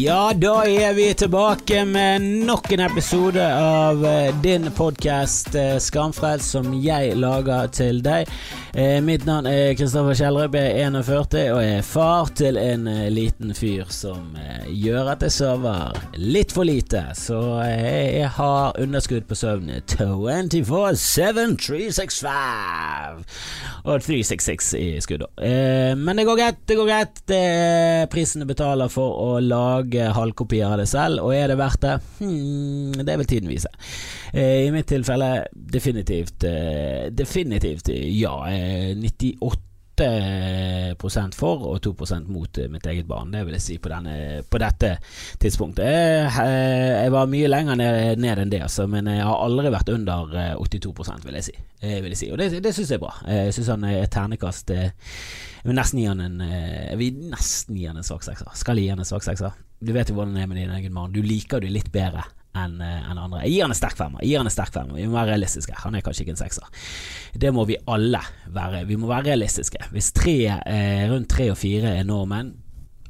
Ja, da er vi tilbake med nok en episode av eh, din podkast Skamfrelst, som jeg lager til deg. Eh, mitt navn er Kristoffer Kjellrup, jeg er 41 og er far til en eh, liten fyr som eh, gjør at jeg sover litt for lite. Så eh, jeg har underskudd på søvn 24-7 365 og 366 i skudd. Eh, men det går greit, det går greit. Det er prisen du betaler for å lage halvkopier av det selv, og er det verdt det? Hmm, det vil tiden vise. Eh, I mitt tilfelle definitivt eh, Definitivt ja. 98% for og 2% mot eh, mitt eget barn. Det vil jeg si på, denne, på dette tidspunktet. Jeg, jeg, var mye lenger ned, ned enn det, altså, men jeg har aldri vært under 82 vil jeg si. Vil jeg si. Og det, det syns jeg er bra. Jeg syns han er ternekast Jeg vil nesten gi han en en svak sekser. Skal gi han en svak sekser? Du vet jo hvordan det er med din egen mann. Du liker det litt bedre enn en andre. Jeg gir han en sterk femmer. Jeg gir han en sterk femmer. Vi må være realistiske. Han er kanskje ikke en sekser. Det må vi alle være. Vi må være realistiske. Hvis tre, eh, rundt tre og fire er normen,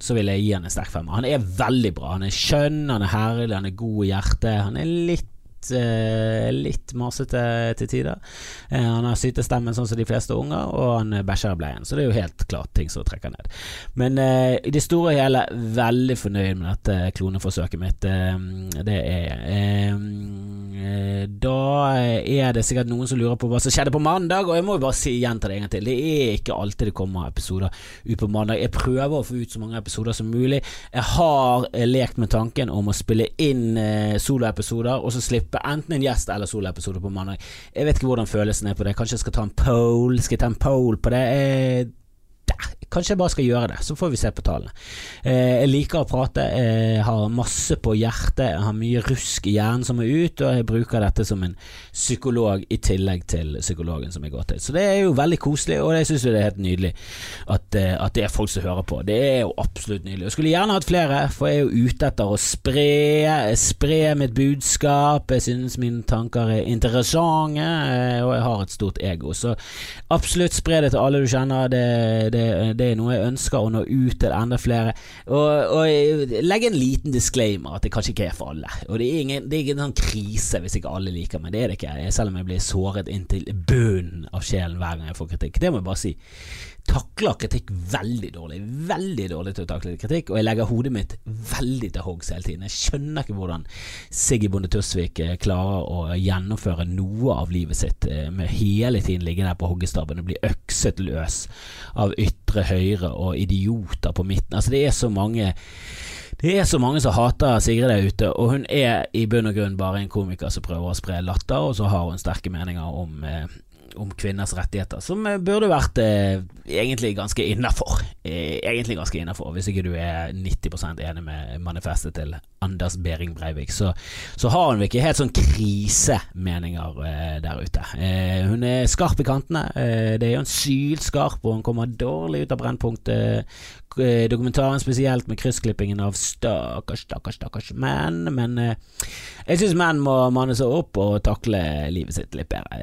så vil jeg gi han en sterk femmer. Han er veldig bra. Han er skjønn, han er herlig, han er god i hjertet. Han er litt litt masete til tider. han har sytestemmen sånn som de fleste unger, og han bæsjer i bleien. Så det er jo helt klart ting som trekker ned. Men i det store og hele veldig fornøyd med dette kloneforsøket mitt. det er Da er det sikkert noen som lurer på hva som skjedde på mandag, og jeg må jo bare si gjenta det en gang til. Det er ikke alltid det kommer episoder ut på mandag. Jeg prøver å få ut så mange episoder som mulig. Jeg har lekt med tanken om å spille inn soloepisoder, og så slippe slippe enten en gjest eller soloepisode på mandag. Jeg vet ikke hvordan følelsen er på det. Kanskje jeg skal ta en poll? Skal jeg ta en poll på det? Eh, Kanskje jeg bare skal gjøre det, så får vi se på tallene. Eh, jeg liker å prate, jeg har masse på hjertet, jeg har mye rusk i hjernen som er ut, og jeg bruker dette som en psykolog i tillegg til psykologen som jeg går til. Så det er jo veldig koselig, og jeg syns det er helt nydelig at, eh, at, det er folk som hører på. Det er jo absolutt nydelig. Jeg skulle gjerne hatt flere, for jeg er jo ute etter å spre, spre mitt budskap. Jeg synes mine tanker er interessante, eh, og jeg har et stort ego. Så absolutt spre det til alle du kjenner. det, det det er noe jeg ønsker å nå ut til enda flere. Og, og legge en liten disclaimer at det kanskje ikke er for alle. Og det er ingen, det er ingen sånn krise hvis ikke alle liker meg. Det er det ikke. Selv om jeg blir såret inntil bunnen av sjelen hver gang jeg får kritikk. Det må jeg bare si takler kritikk veldig dårlig. Veldig dårlig til å takle kritikk, og jeg legger hodet mitt veldig til hoggs hele tiden. Jeg skjønner ikke hvordan Siggy Bonde Tusvik eh, klarer å gjennomføre noe av livet sitt eh, med hele tiden ligge der på hoggestabben og bli økset løs av ytre høyre og idioter på midten. Altså, det er så mange det er så mange som hater Sigrid der ute, og hun er i bunn og grunn bare en komiker som prøver å spre latter, og så har hun sterke meninger om eh, om kvinners rettigheter, som eh, burde vært eh, egentlig ganske innafor. Eh, egentlig ganske innafor, hvis ikke du er 90% enig med manifestet til Anders Behring Breivik, så, så har hun ikke helt sånn krisemeninger eh, der ute. Eh, hun er skarp i kantene, det er jo en sylskarp, og hun kommer dårlig ut av brennpunktet. Dokumentaren spesielt med kryssklippingen av stakkars, stakkars, stakkars menn, men jeg syns menn må manne seg opp og takle livet sitt litt bedre.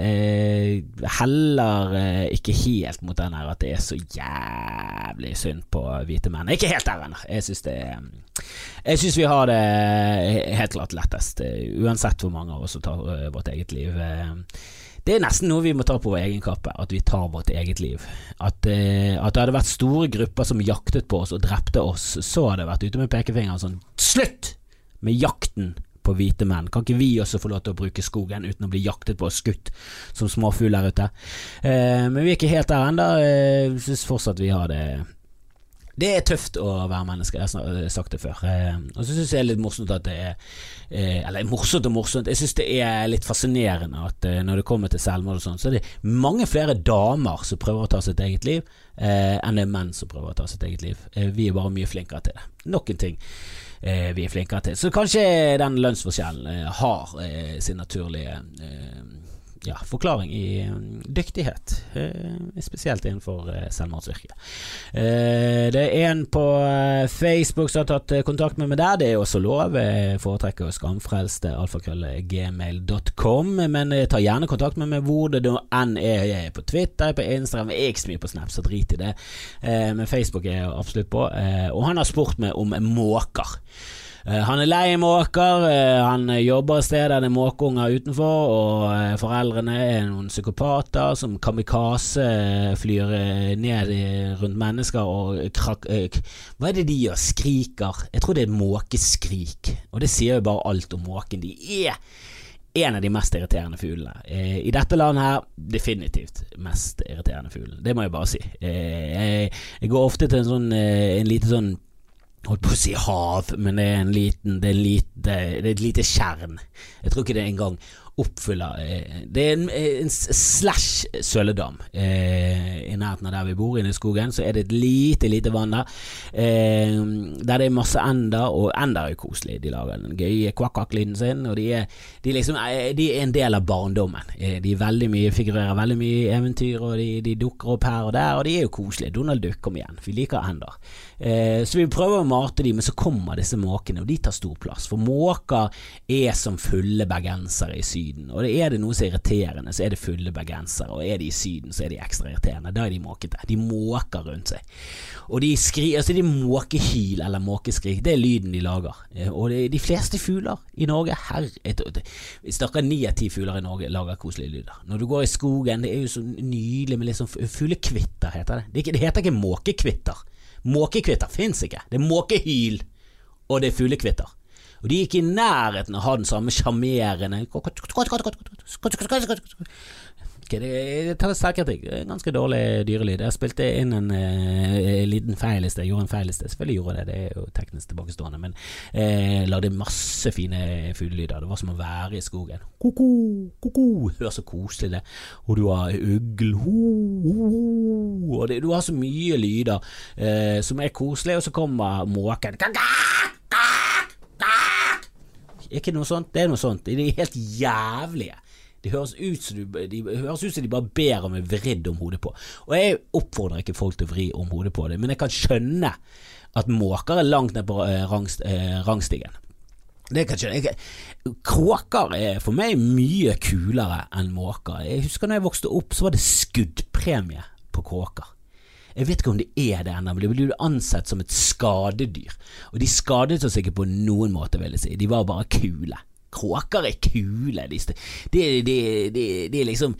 heller ikke helt mot den her at det er så jævlig synd på hvite menn. Ikke helt der ennå. Jeg syns det Jeg syns vi har det helt klart lettest, uansett hvor mange av oss som tar eh, vårt eget liv. Eh, det er nesten noe vi må ta på vår egen kappe, at vi tar vårt eget liv. At, eh, at, det hadde vært store grupper som jaktet på oss og drepte oss, så hadde jeg vært ute med pekefingeren sånn Slutt med jakten på hvite menn. Kan ikke vi også få lov til å bruke skogen uten å bli jaktet på og skutt som småfugl her ute? Eh, men vi er ikke helt der ennå. Jeg syns fortsatt vi har det det er tøft å være menneske, jeg har sagt det før. Eh, og så syns jeg det er litt morsomt at det er eh, Eller morsomt og morsomt, jeg syns det er litt fascinerende at eh, når det kommer til selvmord og sånn, så er det mange flere damer som prøver å ta sitt eget liv, enn det er menn som prøver å ta sitt eget liv. vi er bare mye flinkere til det. Nok en ting vi er flinkere til. Så kanskje den lønnsforskjellen har sin naturlige ja, forklaring i mm, dyktighet, spesielt innenfor selvmordsyrket. det er en på Facebook som har tatt kontakt med meg der, det er også lov. Jeg foretrekker skamfrelste alfakrøllegmail.com, men ta gjerne kontakt med meg hvor det enn er. Jeg er på Twitter, på Instagram, jeg er ikke så mye på Snap, så drit i det. men Facebook er jeg absolutt på. og han har spurt meg om måker. Eh, han er lei måker, eh, han jobber et sted der det er måkeunger utenfor, og eh, foreldrene er noen psykopater som kamikaze flyr ned rundt mennesker og krak... Hva er det de gjør? Skriker? Jeg tror det er måkeskrik, og det sier jo bare alt om måken. De er en av de mest irriterende fuglene. I dette landet her, definitivt mest irriterende fuglen. Det må jeg bare si. Jeg går ofte til en sånn en liten sånn holdt på å si hav, men det er, en liten, det er, lite, det er et lite tjern. Jeg tror ikke det engang oppfyller eh, Det er en, en slash søledam eh, i nærheten av der vi bor, inne i skogen. Så er det et lite, lite vann der. Eh, der det er masse ender, og ender er jo koselige. De lager den gøye kvakk-kvakk-lyden sin, og de er, de, liksom, eh, de er, en del av barndommen. Eh, de veldig mye, figurerer veldig mye i eventyr, og de, de, dukker opp her og der, og de er jo koselige. Donald Duck, kom igjen. Vi liker ender. Eh, så vi prøver å mate dem, men så kommer disse måkene, og de tar stor plass. For måker er som fulle bergensere i syd. Syden. Og er det noe som er irriterende, så er det fulle bergensere. Og er de i Syden, så er de ekstra irriterende. Da er de måkete. De måker rundt seg. Og de skriker Altså, de måkehyl eller måkeskrik, det er lyden de lager. Eh, og det, de fleste fugler i Norge Herre Vi snakker ni av ti fugler i Norge lager koselige lyder. Når du går i skogen, det er jo så nydelig med litt sånn fuglekvitter, heter det. Det heter ikke måkekvitter. Måkekvitter fins ikke. Det er måkehyl, og det er fuglekvitter. Og de gikk i nærheten av å ha den samme sjarmerende det tar selvkritikk. Ganske dårlig dyrelyd. Jeg spilte inn en eh, liten feil i sted. Gjorde en feil i sted. Selvfølgelig gjorde jeg det, det er jo teknisk tilbakestående. Men uh, lagde masse fine fuglelyder. Det var som å være i skogen. Ko-ko, ko-ko. Hør så koselig det Og du har ugl Og det, du har så mye lyder eh, som er koselige, og så kommer måken. Ikke noe sånt. Det er noe sånt. De er helt jævlige. De høres ut som, du, de, høres ut som de bare ber om en vridd om hodet på. Og jeg oppfordrer ikke folk til å vri om hodet på det, men jeg kan skjønne at måker er langt ned på eh, rangst, eh, rangstigen. Det kan jeg skjønne. Kråker er for meg mye kulere enn måker. Jeg husker da jeg vokste opp, så var det skuddpremie på kråker. Jeg vet ikke om det er det ennå, men de blir ansett som et skadedyr. Og de skadet oss ikke på noen måte, vil jeg si. De var bare kule. Kråker er kule. De, de, de, de er liksom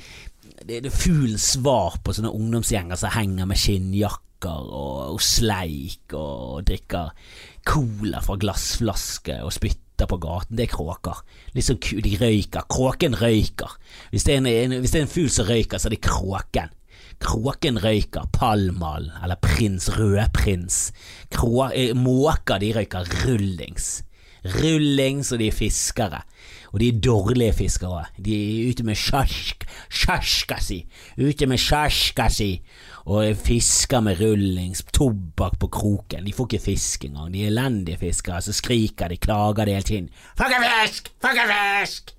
Det er fuglens svar på sånne ungdomsgjenger som henger med skinnjakker og, og sleik og drikker cola fra glassflaske og spytter på gaten. Det er kråker. Liksom De røyker. Kråken røyker. Hvis det er en, det er en fugl som røyker, så er det kråken. Kråken røyker palmal, eller prins rødprins. Eh, måker de røyker rullings. Rullings, og de er fiskere. Og de er dårlige fiskere. De er ute med sjask, sjaska si. Ute med sjaska si. Og fisker med rullings, tobakk på kroken. De får ikke fisk engang. De er elendige fiskere. Så skriker de, klager de hele tiden. Ikke fisk! Ikke fisk!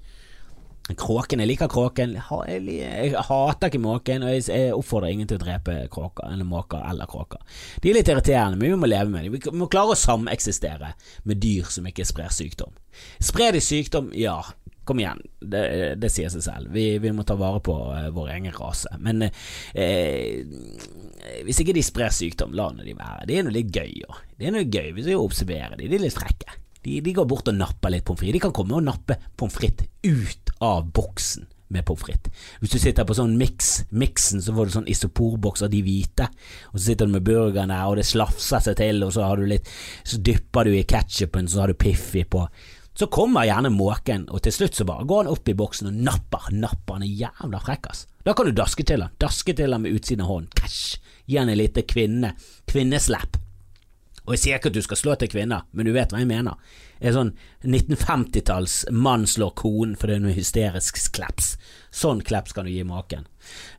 Kråken, jeg liker kråken. Jeg hater ikke måken, og jeg oppfordrer ingen til å drepe kråker, eller måker eller kråker. De er litt irriterende, men vi må leve med dem. Vi må klare å sameksistere med dyr som ikke sprer sykdom. Sprer de sykdom? Ja. Kom igjen, det, det sier seg selv. Vi, vi, må ta vare på uh, vår egen rase. Men uh, hvis ikke de sprer sykdom, la nå de være. Det er noe litt gøy òg. Det er noe gøy hvis vi observerer dem. De er litt frekke. De, de, går bort og napper litt pommes frites. De kan komme og nappe pommes frites ut av boksen med pommes frites. Hvis du sitter på sånn mix, miksen, så får du sånn isoporboks av de hvite, og så sitter du med burgeren der, og det slafser seg til, og så har du litt Så dypper du i ketsjupen, så har du Piffi på. Så kommer gjerne måken, og til slutt så bare går han opp i boksen og napper. Napper, han er jævla frekk, ass. Da kan du daske til han. Daske til han med utsiden av hånden. Cash. Gi han en liten kvinne. Kvinneslapp. Og jeg sier ikke at du skal slå til kvinner, men du vet hva jeg mener. En sånn 1950-talls mann slår konen fordi hun er hysterisk kleps. Sånn kleps kan du gi maken.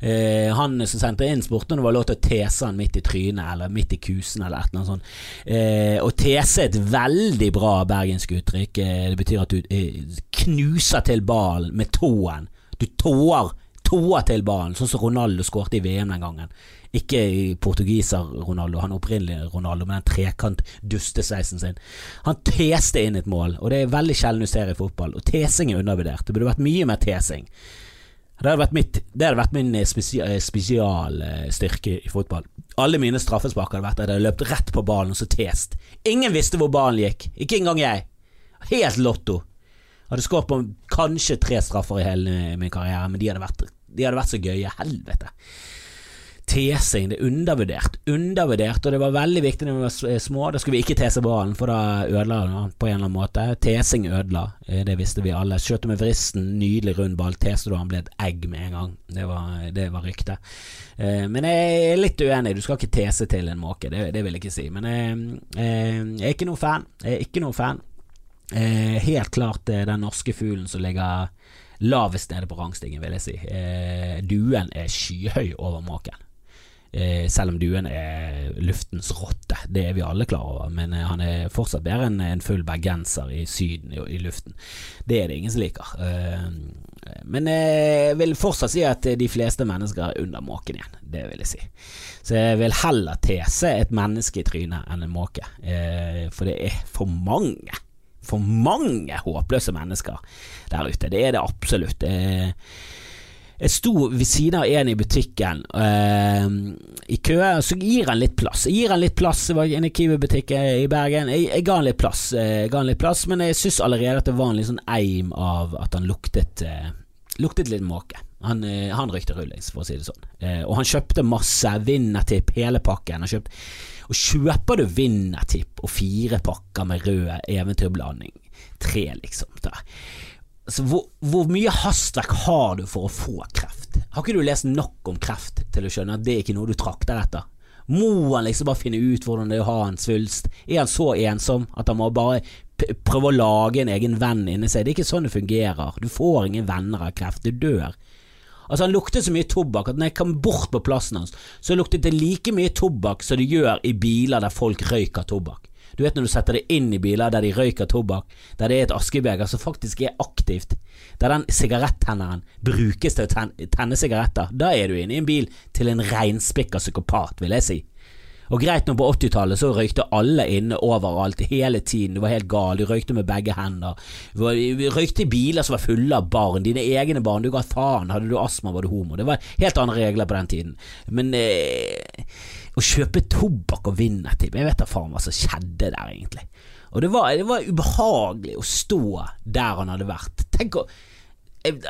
Eh, han som sendte inn, spurte om det var lov til å tese han midt i trynet eller midt i kusen eller et eller annet sånt. Eh, og tese er et veldig bra bergensk uttrykk. Eh, det betyr at du eh, knuser til ballen med tåen Du tåer, tåer til ballen, sånn som Ronaldo skårte i VM den gangen. Ikke portugiser-Ronaldo, han opprinnelige Ronaldo med den trekant-dustesveisen sin. Han teste inn et mål, og det er veldig sjelden du ser i fotball. Og tesing er undervurdert. Det burde vært mye mer tesing. Det hadde vært, mitt, det hadde vært min spesialstyrke i fotball. Alle mine straffespark hadde vært at jeg hadde løpt rett på ballen og så test. Ingen visste hvor ballen gikk, ikke engang jeg. Helt lotto. Hadde skåret på kanskje tre straffer i hele min karriere, men de hadde vært, de hadde vært så gøye. Helvete tesing, det er undervurdert. Undervurdert, og det var veldig viktig da vi var små. Da skulle vi ikke tese ballen, for da ødela den på en eller annen måte. Tesing ødela, eh, det visste vi alle. Skjøt med vristen, nydelig rund ball, teste du han ble et egg med en gang. Det var, det var ryktet. Eh, men jeg er litt uenig, du skal ikke tese til en måke, det, det vil jeg ikke si. Men jeg, eh, jeg er ikke noe fan. Jeg er ikke noen fan. Helt klart den norske fuglen som ligger lavest nede på rangstigen, vil jeg si. Duen er skyhøy over måken. Eh, selv om duen er luftens rotte, det er vi alle klar over, men eh, han er fortsatt bedre enn en full bergenser i Syden i, i, luften. Det er det ingen som liker. Eh, men jeg vil fortsatt si at de fleste mennesker er under måken igjen, det vil jeg si. Så jeg vil heller tese et menneske i trynet enn en måke, eh, for det er for mange. For mange håpløse mennesker der ute. Det er det absolutt. Jeg sto ved siden av en i butikken uh, i kø, så gir han litt plass. Jeg gir han litt plass, det var en Kiwi-butikk i Bergen. Jeg, jeg, ga han litt plass, jeg ga han litt plass men jeg syns allerede at det var en litt sånn eim av at han luktet, uh, luktet litt måke. Han, han røykte rullings, for å si det sånn. og han kjøpte masse Vinnertipp, hele pakken. Han kjøpte, og kjøper du Vinnertipp og fire pakker med rød eventyrblanding, tre liksom der altså, hvor, hvor, mye hastverk har du for å få kreft? Har ikke du lest nok om kreft til å skjønne at det er ikke noe du trakter etter? Må han liksom bare finne ut hvordan det er å ha en svulst? Er han så ensom at han må bare prøve å lage en egen venn inni seg? Det er ikke sånn det fungerer. Du får ingen venner av kreft, du dør. Altså Han luktet så mye tobakk at når jeg kom bort på plassen hans, så luktet det like mye tobakk som det gjør i biler der folk røyker tobakk. Du vet når du setter det inn i biler der de røyker tobakk, der det er et askebeger som faktisk er aktivt, der den sigarettenneren brukes til å tenne, sigaretter, da er du inne i en bil til en reinspikka psykopat, vil jeg si. Og greit nå, på 80-tallet så røykte alle inne overalt, hele tiden. Du var helt gal, du røykte med begge hender. Du røykte i biler som var fulle av barn, dine egne barn. Du ga faen, hadde du astma, var du homo. Det var helt andre regler på den tiden. Men eh, å kjøpe tobakk og vinnertipp. Jeg vet da faen hva som skjedde der, egentlig. Og det var, det var ubehagelig å stå der han hadde vært. Tenk å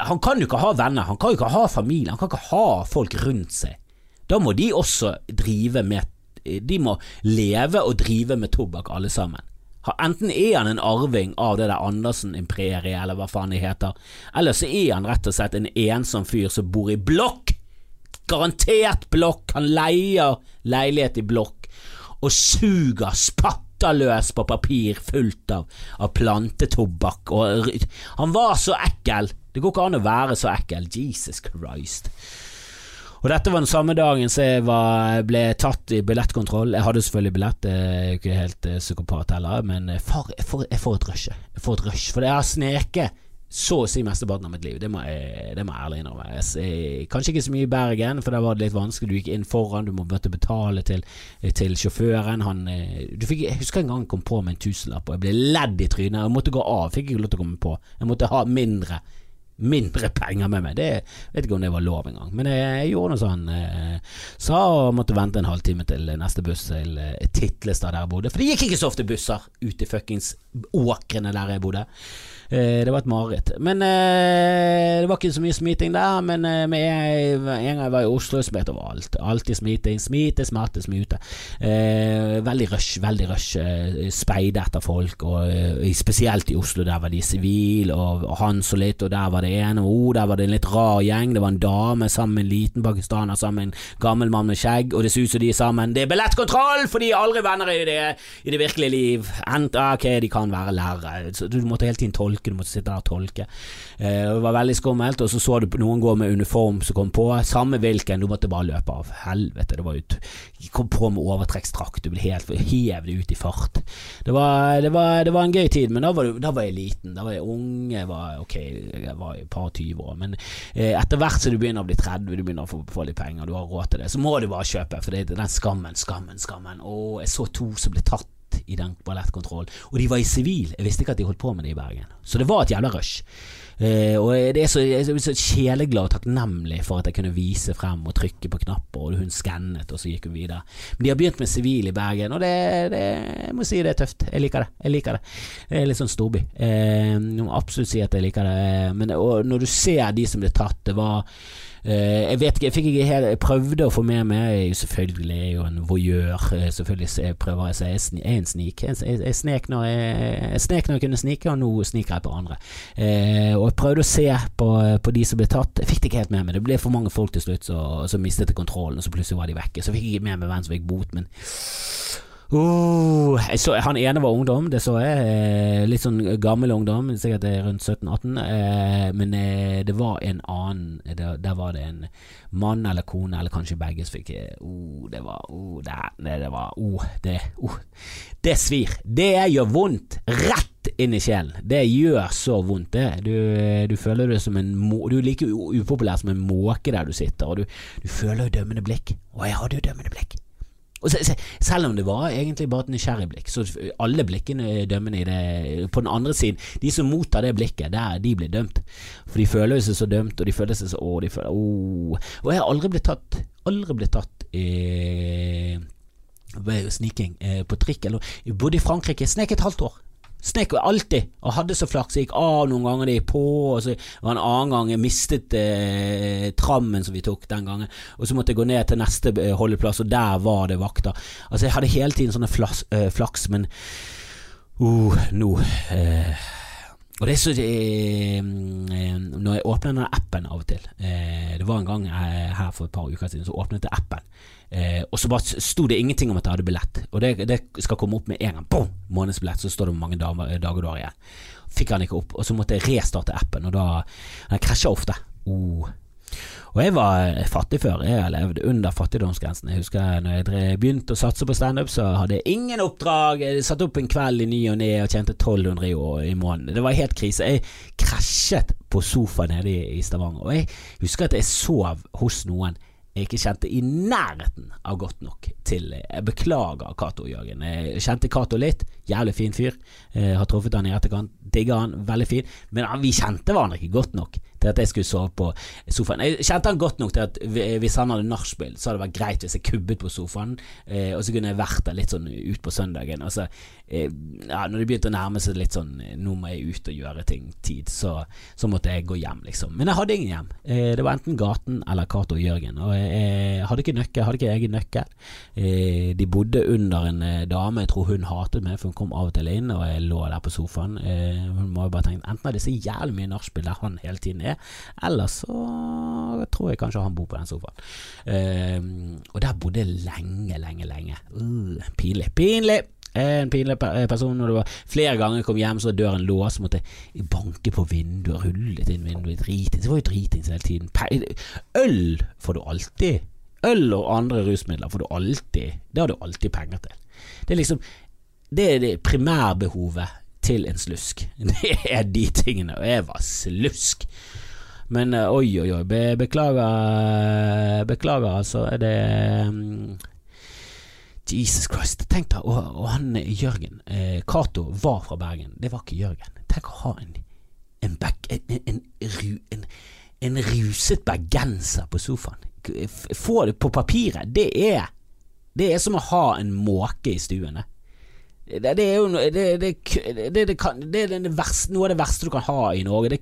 Han kan jo ikke ha venner, han kan jo ikke ha familie, han kan ikke ha folk rundt seg. Da må de også drive med De må leve og drive med tobakk, alle sammen. Enten er han en arving av det der Andersen-imperiet, eller hva faen det heter, eller så er han rett og slett en ensom fyr som bor i blokk garantert blokk. Han leier leilighet i blokk og suger spatter løs på papir fullt av, av plantetobakk. Og han var så ekkel. Det går ikke an å være så ekkel. Jesus Christ. Og dette var den samme dagen som jeg ble tatt i billettkontroll. Jeg hadde selvfølgelig billett, jeg er ikke helt uh, psykopat heller, men far, jeg, får, jeg får et rush. Jeg får et rush, For jeg har sneket så å si mesteparten av mitt liv. Det må jeg, det må jeg ærlig innrømme. Kanskje ikke så mye i Bergen, for der var det litt vanskelig. Du gikk inn foran, du måtte betale til, til sjåføren. Han, eh, fikk, jeg husker en gang jeg kom på med en tusenlapp, og jeg ble ledd i trynet. Jeg måtte gå av, fikk ikke lov til å komme på. Jeg måtte ha mindre mindre penger med meg. Det vet ikke om det var lov engang, men jeg, jeg gjorde noe sånn. Eh, sa og måtte vente en halvtime til neste buss til eh, Titlestad der jeg bodde. For det gikk ikke så ofte busser ut i fuckings åkrene der jeg bodde. Eh, det var et mareritt. Men eh, det var ikke så mye smiting der. Men eh, en, gang jeg var i Oslo, det overalt. Alltid smiting. Smite, smerte, smute. veldig rush, veldig rush. speide etter folk, og spesielt i Oslo. Der var de sivile, og, og han så litt, og der var det en. Og oh, der var det en litt rar gjeng. Det var en dame sammen med en liten pakistaner sammen med en gammel mann med skjegg, og det ser ut som de er sammen. Det er billettkontroll, for de er aldri venner i det, i det virkelige liv. Ent, ok, de kan være lærere, så du måtte hele tiden tolke tolke, du måtte sitte der og tolke. Eh, det var veldig skummelt, og så så du noen gå med uniform som kom på, samme hvilken, du måtte bare løpe av. Helvete, det var ut Kom på med overtrekksdrakt, du ble helt hev det ut i fart. Det var, det, var, det var, en gøy tid, men da var, da var jeg liten. Da var jeg unge, var, ok, jeg var et par tyve år. Men eh, etter hvert som du begynner å bli 30, du begynner å få, få litt penger, du har råd til det, så må du bare kjøpe, for det er den skammen, skammen, skammen. Å, jeg så to som ble tatt i den ballettkontrollen. Og de var i sivil. Jeg visste ikke at de holdt på med det i Bergen. Så det var et jævla rush. Uh, og det er så, jeg er så sjeleglad og takknemlig for at jeg kunne vise frem og trykke på knapper, og hun skannet, og så gikk hun videre. Men de har begynt med sivil i Bergen, og det, det, jeg må si det er tøft. Jeg liker det. Jeg liker det. Det er litt sånn storby. Uh, jeg må absolutt si at jeg liker det. Men og når du ser de som ble tatt, det var jeg vet ikke, jeg fikk ikke helt Jeg prøvde å få med meg Jeg selvfølgelig er jo en voyeur. Eh, selvfølgelig jeg prøver jeg å si jeg er en snik. Jeg, jeg, jeg, snek når jeg, jeg snek når jeg kunne snike, og nå sniker jeg på andre. Eh, og jeg prøvde å se på, på, de som ble tatt. Jeg fikk det ikke helt med meg. Det ble for mange folk til slutt som mistet kontrollen, og så plutselig var de vekke. Så jeg fikk ikke med meg hvem som fikk bot, men Uh, så, han ene var ungdom, det så jeg. Eh, litt sånn gammel ungdom, sikkert rundt 17-18. Eh, men eh, det var en annen der, der, var det en mann eller kone, eller kanskje begge, som fikk uh, Det var uh, det, det, det var uh, det, uh, det svir. Det gjør vondt. Rett inn i sjelen. Det gjør så vondt, det. Du, du føler det som en Du er like upopulær som en måke der du sitter, og du, du føler jo dømmende blikk. Og jeg hadde jo dømmende blikk. Se, se, selv om det var egentlig bare et nysgjerrig blikk, så alle blikkene dømmende i det. På den andre siden, de som mottar det blikket, der de blir dømt. For de føler seg så dømt, og de føler seg så Å, de føler oh. Og jeg har aldri blitt tatt Aldri blitt tatt eh, sniking eh, på trikk. Eller, bodde i Frankrike, snek et halvt år. Snek alltid, og hadde så flaks. Jeg gikk av noen ganger, det gikk på, og så var en annen gang jeg mistet eh, trammen som vi tok den gangen, og så måtte jeg gå ned til neste eh, holdeplass, og der var det vakter. Altså, jeg hadde hele tiden sånne flaks, eh, flaks, men uh, nå eh, og det er så eh, Når jeg åpner denne appen av og til eh, Det var en gang her for et par uker siden, så åpnet jeg appen. Eh, og så bare sto det ingenting om at jeg hadde billett. Og det, det skal komme opp med en gang. Boom! Månedsbillett. Så står det hvor mange dager, dager du har igjen. Fikk han ikke opp. Og så måtte jeg restarte appen, og da Den krasja ofte. Oh. Og jeg var fattig før. Jeg har levd under fattigdomsgrensen. Jeg husker når jeg begynte å satse på standup, så hadde jeg ingen oppdrag. Jeg satte opp en kveld i ny og ne og tjente 1200 i, i måneden. Det var helt krise. Jeg krasjet på sofaen nede i, i Stavanger. Og jeg husker at jeg sov hos noen jeg ikke kjente i nærheten av godt nok til Jeg beklager Cato Jørgen. Jeg kjente Cato litt. Jævlig fin fyr. Eh, har truffet han i etterkant. Digger han. Veldig fin. Men vi kjente hverandre ikke godt nok til at jeg skulle sove på sofaen. Jeg kjente han godt nok til at hvis han hadde nachspiel, så hadde det vært greit hvis jeg kubbet på sofaen, eh, og så kunne jeg vært der litt sånn ut på søndagen. Altså, eh, ja, når det begynte å nærme seg litt sånn nå må jeg ut og gjøre ting tid, så, så måtte jeg gå hjem, liksom. Men jeg hadde ingen hjem. Eh, det var enten Gaten eller Cato og Jørgen, og jeg hadde ikke nøkkel, hadde ikke egen nøkkel. Eh, de bodde under en eh, dame, jeg tror hun hatet meg, for hun kom av og til inn, og jeg lå der på sofaen. Eh, hun må jo bare tenke enten er det så jævlig mye nachspiel der han hele tiden er eller så tror jeg kanskje han bor på den sofaen. Eh, og der bodde jeg lenge, lenge, lenge. Uh, pinlig. Pinlig! En pinlig eh, person når det var flere ganger jeg kom hjem, så døren låst, måtte jeg banke på vinduet, rullet inn vinduet, dritings. Det var jo dritings hele tiden. Øl får du alltid. Øl og andre rusmidler får du alltid. Det har du alltid penger til. Det er liksom Det er det primærbehovet til en slusk. Det er de tingene. Og jeg var slusk. Men eh, oi, oi, oi. Be beklager, beklager, altså. Er det um, Jesus Christ. Tenk deg, og, og, han Jørgen eh, var fra Bergen. Det var ikke Jørgen. Tenk å ha en en, back, en, en, en ruset bergenser på sofaen. Få det på papiret. Det er Det er som å ha en måke i stuen. Det. Det, det, er jo det, det, kan, det er verste, noe av det verste du kan ha i Norge.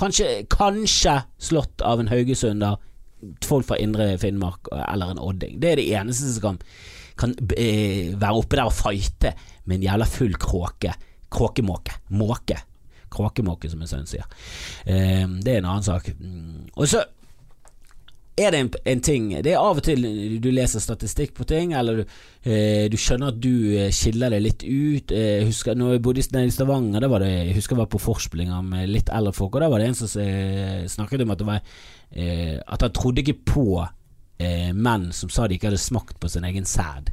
Kanskje, kanskje slått av en haugesunder, folk fra indre Finnmark eller en odding. Det er det eneste som kan, kan eh, være oppe der og fighte med en jævla full kråke. Kråkemåke. Måke. Kråkemåke, som en sønn sier. Eh, det er en annen sak. Og så er det en, en, ting Det er av og til du leser statistikk på ting, eller du, eh, du skjønner at du eh, skiller deg litt ut. Eh, husker, når jeg bodde i Stavanger, var det, jeg husker jeg var på forspillinger med litt eldre folk, og da var det en som eh, snakket om at, var, eh, at han trodde ikke på eh, menn som sa de ikke hadde smakt på sin egen sæd.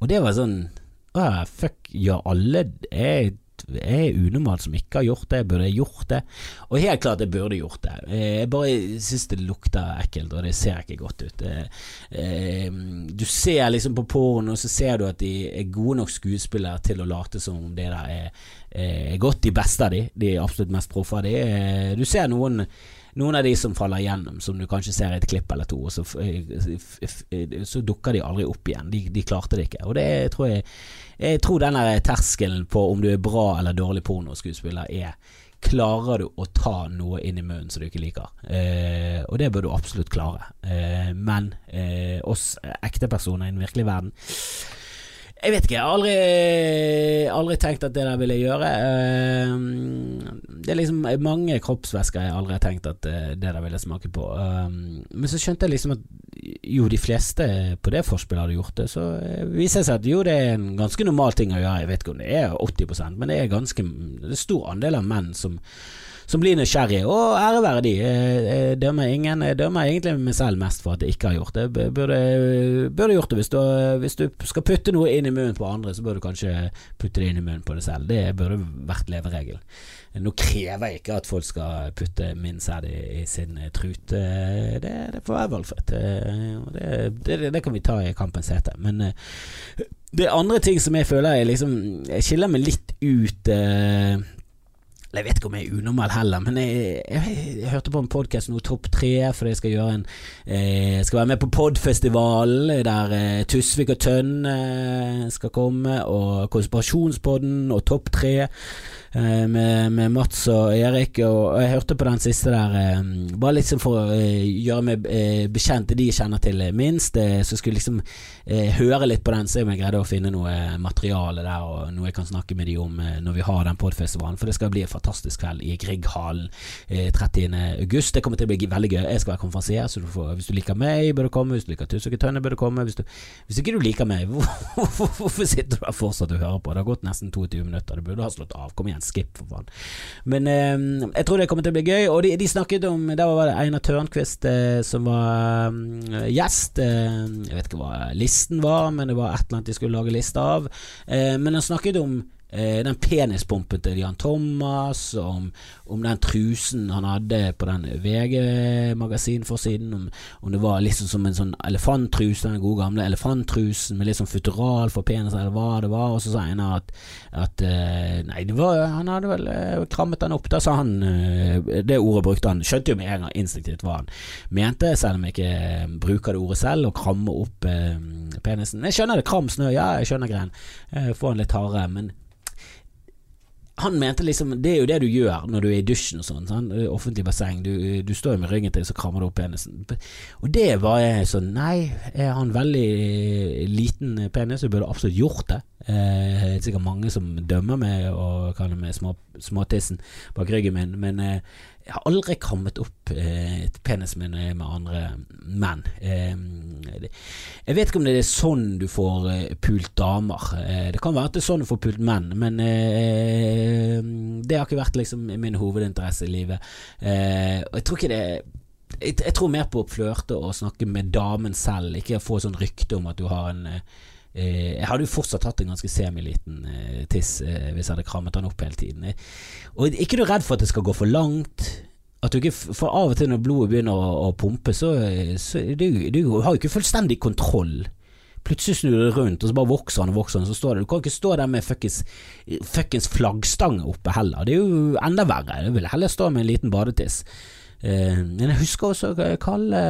Og det var sånn Åh, fuck, gjør alle Jeg jeg er unormal som ikke har gjort det, jeg burde gjort det. Og helt klart jeg burde gjort det. Eh, jeg bare syns det lukter ekkelt, og det ser ikke godt ut. Eh, eh, du ser liksom på porno, så ser du at de er gode nok skuespillere til å late som om det der er, er godt. De beste av de, de absolutt mest proffe av de. Du ser noen noen av de som faller igjennom, som du kanskje ser i et klipp eller to, og så, så dukker de aldri opp igjen. De, de klarte det ikke. Og det tror jeg jeg tror den terskelen på om du er bra eller dårlig pornoskuespiller er Klarer du å ta noe inn i munnen som du ikke liker? Eh, og det bør du absolutt klare. Eh, men eh, oss ekte personer i den virkelige verden jeg vet ikke, jeg har aldri, aldri tenkt at det der ville gjøre. Ehm, det er liksom mange kroppsvæsker jeg aldri har tenkt at eh, det der ville smake på. Ehm, men så skjønte jeg liksom at jo, de fleste på det forspillet hadde gjort det. Så eh, viser det seg at jo, det er en ganske normal ting å gjøre. Jeg vet ikke om det er 80% men det er ganske det er stor andel av menn som som blir nysgjerrig, og ære være de. Jeg dømmer ingen, jeg dømmer egentlig meg selv mest for at jeg ikke har gjort det. Burde, burde gjort det. Hvis du, hvis du, skal putte noe inn i munnen på andre, så bør du kanskje putte det inn i munnen på deg selv. Det burde vært leveregelen. Nå krever jeg ikke at folk skal putte min sæd i, i, sin trute, det, det får være valgfritt. Det, det, det, kan vi ta i kampens hete. Men eh, det er andre ting som jeg føler jeg liksom Jeg skiller meg litt ut. Eh, jeg vet ikke om jeg er unormal heller, men jeg, jeg, jeg hørte på en podkast nå, Topp tre, fordi jeg skal gjøre en eh, Skal være med på Podfestivalen, der eh, Tusvik og Tønne eh, skal komme, og Konspirasjonspodden og Topp tre. Eh, med, med, Mats og Erik, og, jeg hørte på den siste der eh, Bare liksom for å eh, gjøre meg bekjent til de jeg kjenner til minst, så skulle liksom høre litt på den, se om jeg greide å finne noe materiale der, og noe jeg kan snakke med de om når vi har den podfestivalen, for det skal bli en fantastisk kveld i Grieghallen 30. august. Det kommer til å bli veldig gøy. Jeg skal være konferansier, så du får, hvis du liker meg, bør du komme. Hvis du liker Tusvik Tønne, bør du komme. Hvis, du, hvis ikke du liker meg, hvorfor sitter du der fortsatt og hører på? Det har gått nesten 22 minutter, du burde ha slått av. Kom igjen skip, for faen. Men eh, jeg tror det kommer til å bli gøy. Og de, de snakket om Der var det Einar Tørnquist eh, som var um, gjest. Eh, jeg vet ikke hva listen var, men det var et eller annet de skulle lage liste av. Eh, men han snakket om den penispumpen til Jan Thomas, om, om, den trusen han hadde på den VG-magasinforsiden, om, om det var liksom som en sånn elefanttruse, den gode gamle elefanttrusen med litt sånn futural for penis, eller hva det var, og så sa Einar at, at eh, Nei, var, han hadde vel eh, krammet den opp, da sa han Det ordet brukte han, skjønte jo med en gang instinktivt hva han mente, selv om jeg ikke bruker det ordet selv, å kramme opp penisen. Jeg skjønner det, kram snø, ja, jeg skjønner greien, få den litt hardere, men han mente liksom Det er jo det du gjør når du er i dusjen og sånn. Sånn, offentlig basseng. Du, du, står jo med ryggen til, så krammer du opp penisen. Og det var jeg sånn Nei, er han veldig liten penis, så burde absolutt gjort det. Eh, er sikkert mange som dømmer meg og kaller meg små, småtissen bak ryggen min, men eh, jeg har aldri kammet opp eh, penisen min med andre menn. Eh, jeg vet ikke om det er sånn du får eh, pult damer. Eh, det kan være at det er sånn du får pult menn, men eh, det har ikke vært liksom min hovedinteresse i livet. Eh, og jeg tror ikke det jeg, jeg tror mer på å flørte og snakke med damen selv, ikke få sånn rykte om at du har en Eh, jeg hadde jo fortsatt hatt en ganske semiliten eh, tiss eh, hvis jeg hadde krammet den opp hele tiden. Og ikke du redd for at det skal gå for langt? Ikke, For av og til når blodet begynner å, å pumpe, så, så du, du har jo ikke fullstendig kontroll. Plutselig snur du rundt, og så bare vokser han og vokser han. Så står det, du kan ikke stå der med fuckings, fuckings flaggstang oppe heller. Det er jo enda verre. Du vil heller stå med en liten badetiss. Eh, men jeg husker også Kalle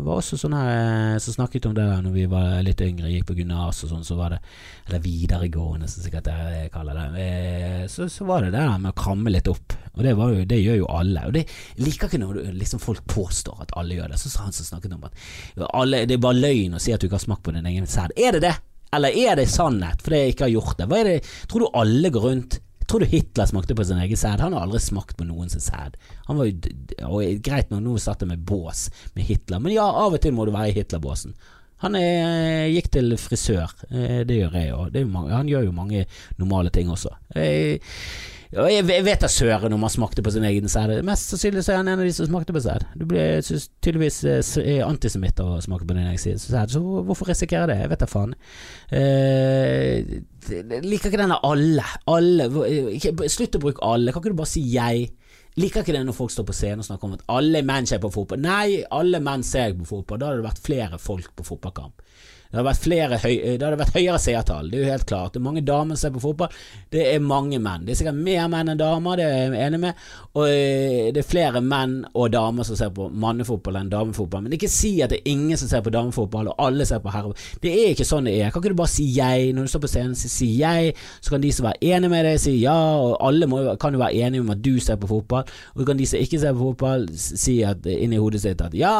var også sånn her eh, som snakket om det der når vi var litt yngre, gikk på gymnas og sånn, så var det Eller videregående, som sikkert jeg kaller det. Eh, så, så, var det det der med å kramme litt opp. Og det, jo, det gjør jo alle. Og det liker ikke når liksom, folk påstår at alle gjør det. Så sa han som snakket om at alle, det er bare løgn å si at du ikke har smakt på din egen sæd. Er det det? Eller er det sannhet fordi jeg ikke har gjort det? Det? Tror du alle går rundt Tror du Hitler smakte på sin egen sæd? Han har aldri smakt på noens sæd. Han var jo Greit nok, nå satt jeg med bås med Hitler, men ja, av og til må du være i Hitlerbåsen. Han er, gikk til frisør, eh, det gjør jeg òg. Han gjør jo mange normale ting også. Jeg, jeg vet da søren om han smakte på sin egen sæd. Mest sannsynlig så er han en av de som smakte på sæd. Du blir tydeligvis eh, antisemitt av å smake på din egen sæd, så hvorfor risikere det? Jeg vet da faen. Eh, liker ikke denne alle. Alle. Slutt å bruke alle. Kan ikke du bare si jeg? Liker ikke det når folk står på scenen og snakker om at alle menn ser på fotball. Nei, alle menn ser på fotball. Da hadde det vært flere folk på fotballkamp. Det hadde vært, flere, det hadde vært høyere seertall, det er jo helt klart. Det er mange damer som ser på fotball. Det er mange menn. Det er sikkert mer menn enn damer, det er jeg enig med. Og eh, det er flere menn og damer som ser på mannefotball enn damefotball. Men ikke si at det er ingen som ser på damefotball, og alle ser på herrefotball. Det er ikke sånn det er. Kan ikke du bare si jeg når du står på scenen? Si, si jeg, så kan de som er enige med deg, si ja. Og alle må, kan jo være enige om at du ser på fotball. Og så kan de som ikke ser på fotball, si at inni hodet sitt at ja,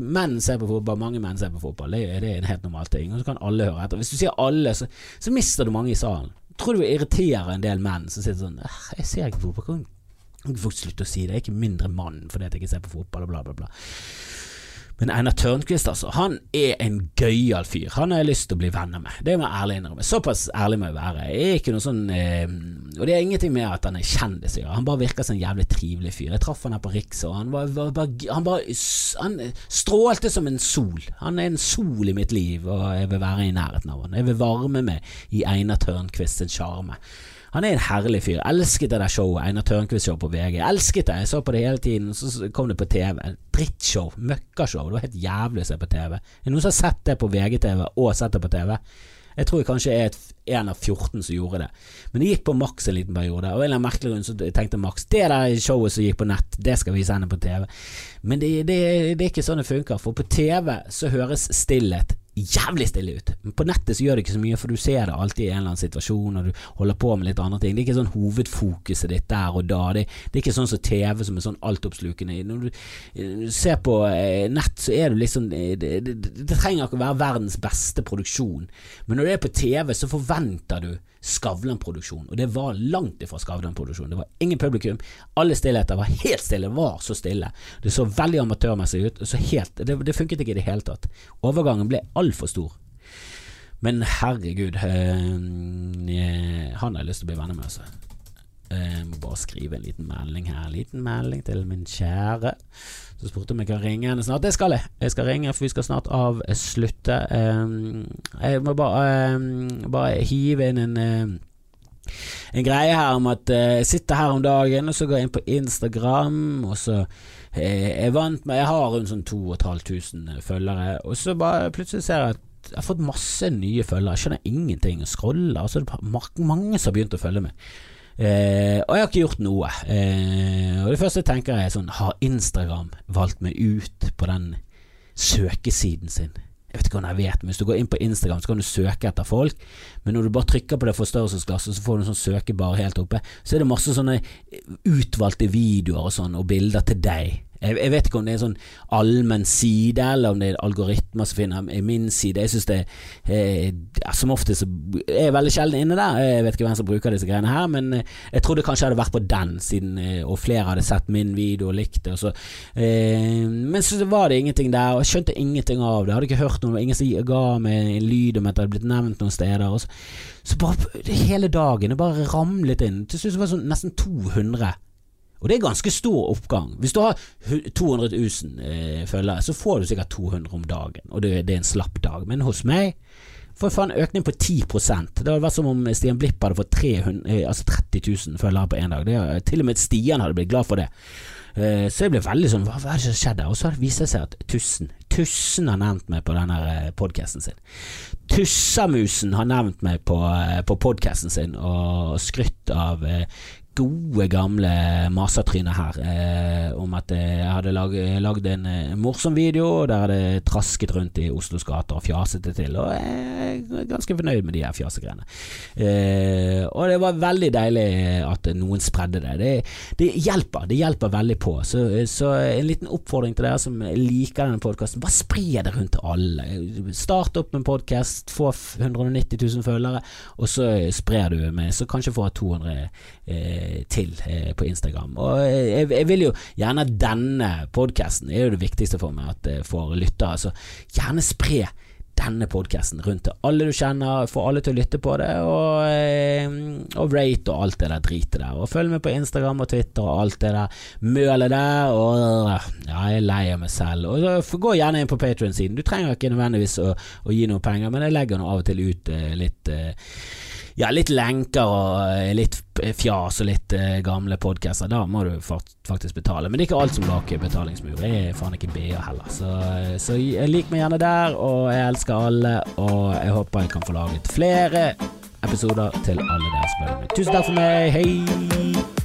menn ser på fotball, mange menn ser på fotball. Det, det er en helt normal allting, og så kan alle høre etter. Hvis du sier alle, så, så mister du mange i salen. Tror du irriterer en del menn som sitter sånn Jeg ser ikke fotball. Kan folk slutte å si det? Jeg er ikke mindre mann fordi jeg ikke ser på fotball, og bla, bla, bla. Men Einar Tørnquist, altså, han er en gøyal fyr. Han har jeg lyst til å bli venner med. Det må jeg ærlig innrømme. Såpass ærlig må jeg være. Jeg er ikke noe sånn eh, Og det er ingenting med at han er kjendis å gjøre. Han bare virker som en jævlig trivelig fyr. Jeg traff han her på Riks, og han, var, var, var, han, han strålte som en sol. Han er en sol i mitt liv, og jeg vil være i nærheten av han. Jeg vil varme meg i Einar Tørnquist sin sjarme. Han er en herlig fyr. Elsket det der showet, Einar Tørnquist-show på VG. Elsket det. Jeg så på det hele tiden, så kom det på TV. Drittshow. Møkkashow. Det var helt jævlig å se på TV. Er det noen som har sett det på VGTV og sett det på TV? Jeg tror jeg kanskje er en av 14 som gjorde det. Men det gikk på Max en liten periode, og en eller annen merkelig grunn så tenkte Max det der showet som gikk på nett, det skal vi sende på TV. Men det, det, det er ikke sånn det funker, for på TV så høres stillhet jævlig stille ut. På nettet så gjør det ikke så mye, for du ser det alltid i en eller annen situasjon, og du holder på med litt andre ting. Det er ikke sånn hovedfokuset ditt der og da. Det, det er ikke sånn som TV som er sånn altoppslukende. Når du, ser på eh, nett, så er du liksom det, det, det, det trenger ikke å være verdens beste produksjon, men når du er på TV, så forventer du Skavlan-produksjon, og det var langt ifra Skavlan-produksjon. Det var ingen publikum. Alle stillheter var helt stille, var så stille. Det så veldig amatørmessig ut. Helt, det, det, funket ikke i det hele tatt. Overgangen ble altfor stor. Men herregud, øh, han har jeg lyst til å bli venner med, altså. Jeg må bare skrive en liten melding her. En liten melding til min kjære. Så spurte om jeg kan ringe henne snart. Det skal jeg. Jeg skal ringe, for vi skal snart avslutte. Jeg må bare, bare hive inn en en greie her om at jeg sitter her om dagen, og så går jeg inn på Instagram, og så er vant med Jeg har rundt sånn 2500 følgere, og så bare plutselig ser jeg at jeg har fått masse nye følgere. Jeg skjønner ingenting. Scroller, og så er det mange som har begynt å følge meg. Eh, og jeg har ikke gjort noe. Eh, og det første jeg tenker er sånn Har Instagram valgt meg ut på den søkesiden sin? Jeg vet ikke om jeg vet, men Hvis du går inn på Instagram, så kan du søke etter folk. Men når du bare trykker på det forstørrelsesglasset, så får du en sånn søkebar helt oppe. Så er det masse sånne utvalgte videoer og sånn, og bilder til deg. Jeg, jeg, vet ikke om det er en sånn allmenn side, eller om det er algoritmer som finner i min side. Jeg synes det eh, Som oftest er jeg veldig sjelden inne der. Jeg vet ikke hvem som bruker disse greiene her, men eh, jeg trodde kanskje jeg hadde vært på den, siden eh, og flere hadde sett min video og likt det. Og så, eh, men så var det ingenting der, og jeg skjønte ingenting av det. Jeg hadde ikke hørt noe, ingen som ga meg en lyd om at det hadde blitt nevnt noen steder. Og så, så bare hele dagen, det bare ramlet inn. Til slutt var det sånn nesten 200 og det er ganske stor oppgang. Hvis du har 200 000 eh, følgere, så får du sikkert 200 om dagen, og det, er en slapp dag. Men hos meg får jeg faen økning på 10% Det hadde vært som om Stian Blipp hadde fått 300, eh, altså 30 000 følgere på én dag. Det, til og med Stian hadde blitt glad for det. Eh, så jeg ble veldig sånn Hva, hva er det som skjedde? Og så viser det seg at Tussen Tussen har nevnt meg på denne podkasten sin. Tussamusen har nevnt meg på, på podkasten sin og skrytt av gode, gamle masertrynet her eh, om at jeg hadde lag, lagd en eh, morsom video der hadde trasket rundt i Oslos gater og fjaset det til, og jeg er ganske fornøyd med de her fjasegreiene. Eh, og det var veldig deilig at noen spredde det. Det, det hjelper, det hjelper veldig på. Så, så, en liten oppfordring til dere som liker denne podkasten, bare spre det rundt til alle. Start opp med en podkast, få 190 000 følgere, og så sprer du med, så kanskje får 200 eh, til eh, på Instagram. Og eh, jeg, jeg, vil jo gjerne denne podkasten er jo det viktigste for meg, at jeg får lyttere. Så gjerne spre denne podkasten rundt til alle du kjenner, få alle til å lytte på det, og, eh, og rate og alt det der dritet der. Og følg med på Instagram og Twitter og alt det der mølet der. Og ja, jeg er lei av meg selv. Og Gå gjerne inn på Patrion-siden. Du trenger ikke nødvendigvis å, å, gi noe penger, men jeg legger nå av og til ut eh, litt eh, ja, litt lenker og eh, litt fjas og litt eh, gamle podcaster. Da må du faktisk betale. Men det er ikke alt som lager betalingsmur. Jeg er faen ikke BA heller. Så, eh, så lik meg gjerne der, og jeg elsker alle. Og jeg håper jeg kan få laget flere episoder til alle dere som. Tusen takk for meg. Hei!